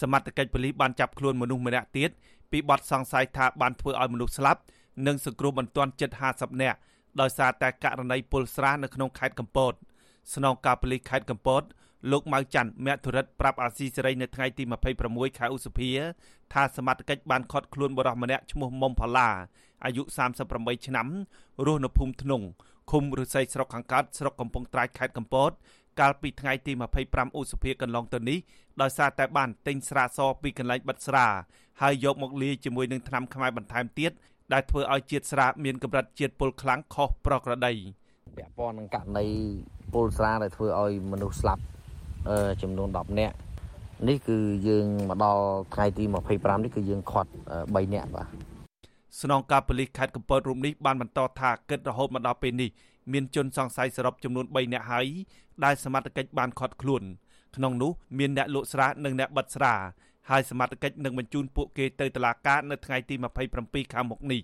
សមត្ថកិច្ចប៉ូលីសបានចាប់ខ្លួនមនុស្សម្នាក់ទៀតពីបទសង្ស័យថាបានធ្វើឲ្យមនុស្សស្លាប់និងសង្គ្រោះបន្ទាន់ជិត50នាក់ដោយសារតែករណីពុលស្រានៅក្នុងខេត្តកំពតស្នងការប៉ូលីសខេត្តកំពតលោកម៉ៅច័ន្ទមធុរិតប្រាប់អាស៊ីសេរីនៅថ្ងៃទី26ខែឧសភាថាសមត្ថកិច្ចបានឃាត់ខ្លួនបរិសម្នាក់ឈ្មោះមុំផល្លាអាយុ38ឆ្នាំរស់នៅភូមិធ្នងឃុំឫស្សីស្រុកខាងកើតស្រុកកំពង់ត្រាចខេត្តកំពត កាលពីថ្ងៃទី25ឧសភាកន្លងទៅនេះដោយសារតែបានទិញស្រាសពីកន្លែងបិទស្រាហើយយកមកលាយជាមួយនឹងថ្នាំខ្មែរបន្ថែមទៀតដែលធ្វើឲ្យជាតិស្រាមានកម្រិតជាតិពុលខ្លាំងខុសប្រក្រតីពាក់ព័ន្ធនឹងករណីពុលស្រាដែលធ្វើឲ្យមនុស្សស្លាប់ចំនួន10នាក់នេះគឺយើងមកដល់ថ្ងៃទី25នេះគឺយើងខាត់3នាក់បាទស្នងការប៉ូលីសខេត្តកំពតរូបនេះបានបន្តថាគិតរហូតមកដល់ពេលនេះ មានជនសង្ស័យសរុបចំនួន3នាក់ហើយដែលសមត្ថកិច្ចបានឃាត់ខ្លួនក្នុងនោះមានអ្នកលក់ស្រានិងអ្នកបិទស្រាហើយសមត្ថកិច្ចនឹងបញ្ជូនពួកគេទៅតុលាការនៅថ្ងៃទី27ខាងមុខនេះ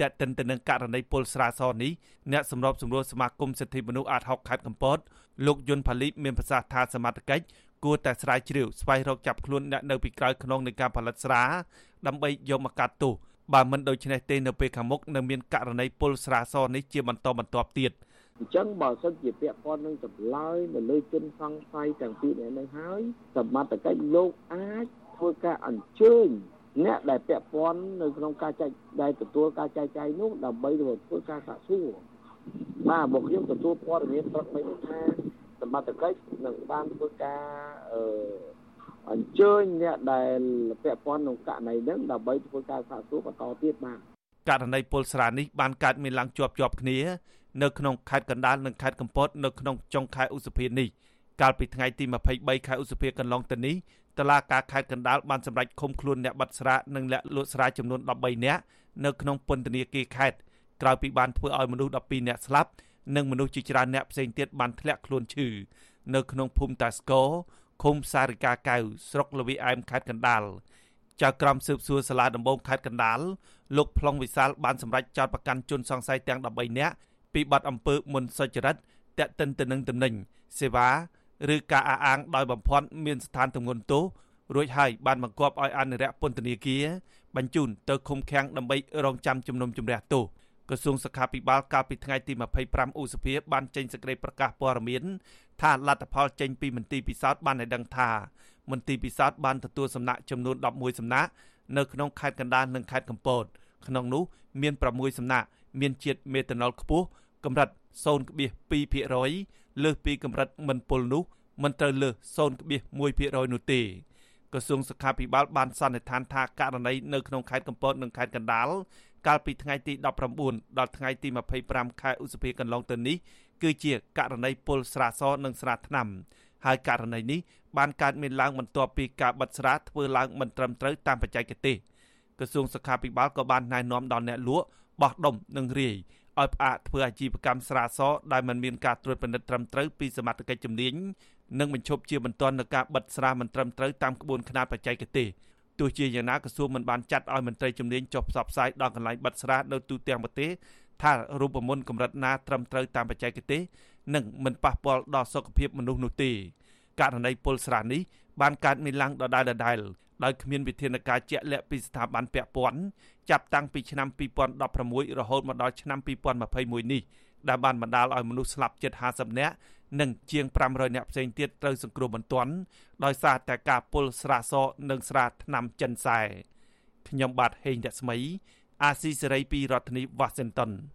តែកតិនទៅនឹងករណីពលស្រាសនេះអ្នកសម្របសម្រួលសមាគមសិទ្ធិមនុស្សអាត60ខេត្តកំពតលោកយុនផាលីមានប្រសាសន៍ថាសមត្ថកិច្ចគួរតែស្រាវជ្រាវស្វែងរកចាប់ខ្លួនអ្នកនៅពីក្រោយខ្នងនៃការផលិតស្រាដើម្បីយកមកកាត់ទោស បើមិនដូច្នេះទេនៅពេលខាងមុខនឹងមានករណីពលស្រាសនេះជាបន្តបន្ទាប់ទៀតអញ្ចឹងបើសិនជាពាក់ព័ន្ធនឹងចម្លើយនៅលើជនសង្ស័យទាំងពីរនាក់នឹងហើយសមត្ថកិច្ចលោកអាចធ្វើការអញ្ជើញអ្នកដែលពាក់ព័ន្ធនៅក្នុងការចែកដែលទទួលការចែកចាយនោះដើម្បីធ្វើការសាកសួរបាទមកខ្ញុំទទួលព័ត៌មានព្រឹកមិញថាសមត្ថកិច្ចនឹងបានធ្វើការអឺ អញ្ជើញអ្នកដែលពាក់ព័ន្ធក្នុងករណីហ្នឹងដើម្បីធ្វើការសាកសួរបន្តទៀតបាទករណីពលស្រានេះបានកើតមានឡើងជាប់ជាប់គ្នា នៅក្នុងខេត្តកណ្ដាលនិងខេត្តកំពតនៅក្នុងចុងខែឧសភានេះកាលពីថ្ងៃទី23ខែឧសភាកន្លងទៅនេះតឡាការខេត្តកណ្ដាលបានសម្រេចឃុំខ្លួនអ្នកបាត់ស្រានិងអ្នកលក់ស្រាចំនួន13នាក់នៅក្នុងពន្ធនាគារខេត្តក្រោយពីបានធ្វើឲ្យមនុស្ស12នាក់ស្លាប់និងមនុស្សជាច្រើនអ្នកផ្សេងទៀតបានធ្លាក់ខ្លួនឈឺនៅក្នុងភូមិតាស្គរ ឃុំសារិកាកៅស្រុកលវីអែមខេត្តកណ្ដាលចៅក្រមស៊ើបសួរសាលាដំបងខេត្តកណ្ដាលលោកប្លង់វិសាលបានសម្រេចចោទប្រកាន់ជនសង្ស័យទាំង13នាក់ពីបទអំពើមុនសុចរិតតាក់ទិនទៅនឹងតំណែងសេវាឬការអះអាងដោយបំភាន់មានស្ថានទម្ងន់ទោសរួចហើយបានបង្គាប់ឲ្យអនុរិយពន្ធនាគារបញ្ជូនទៅឃុំឃាំងដើម្បីរងចាំជំនុំជម្រះទោស ក្រសួងសុខាភិបាលកាលពីថ្ងៃទី25ឧសភាបានចេញសេចក្តីប្រកាសព័ត៌មានថាលទ្ធផលចេញពីមន្ទីរពិសោធន៍បានឲ្យដឹងថាមន្ទីរពិសោធន៍បានទទួលសំណាក់ចំនួន11សំណាក់នៅក្នុងខេត្តកណ្ដាលនិងខេត្តកំពតក្នុងនោះមាន6សំណាក់មានជាតិមេតាណុលខ្ពស់កម្រិត0.2%លើសពីកម្រិតមិនពុលនោះមិនត្រូវលើស0.1%នោះទេក្រសួងសុខាភិបាលបានសន្និដ្ឋានថាករណីនៅក្នុងខេត្តកំពតនិងខេត្តកណ្ដាល កាលពីថ្ងៃទី19ដល់ថ្ងៃទី25ខែឧសភាកន្លងទៅនេះគឺជាករណីពុលស្រាសនិងស្រាថ្នាំហើយករណីនេះបានកើតមានឡើងបន្ទាប់ពីការបិទស្រាធ្វើឡើងមិនត្រឹមត្រូវតាមបច្ចេកទេសក្រសួងសុខាភិបាលក៏បានណែនាំដល់អ្នកលក់បោះដុំនិងរាយឲ្យផ្អាកធ្វើអាជីវកម្មស្រាសដែលមិនមានការត្រួតពិនិត្យត្រឹមត្រូវពីសមត្ថកិច្ចជំនាញនិងបញ្ឈប់ជាបន្ទាន់នឹងការបិទស្រាមិនត្រឹមត្រូវតាមក្បួនខ្នាតបច្ចេកទេស ទោះជាយ៉ាងណាក្រសួងមិនបានចាត់ឲ្យមន្ត្រីជំនាញចុះផ្សព្វផ្សាយដល់កន្លែងបិទស្រានៅទូទាំងប្រទេសថារូបមន្តកម្រិតណាត្រឹមត្រូវតាមបច្ចេកទេសនិងមិនប៉ះពាល់ដល់សុខភាពមនុស្សនោះទេករណីពុលស្រានេះបានកើតមានឡើងដដែលៗដោយគ្មានវិធានការជាក់លាក់ពីស្ថាប័នពាក់ព័ន្ធចាប់តាំងពីឆ្នាំ2016រហូតមកដល់ឆ្នាំ2021នេះដែលបានបណ្ដាលឲ្យមនុស្សស្លាប់ជិត50នាក់ និងជាង500នាក់ផ្សេងទៀតត្រូវសង្គ្រោះបន្ទាន់ដោយសារតែការពុលស្រាសនិងស្រាថ្នាំចិនសែខ្ញុំបាទហេងរស្មី អាស៊ីសេរីពីរដ្ឋធានី Washington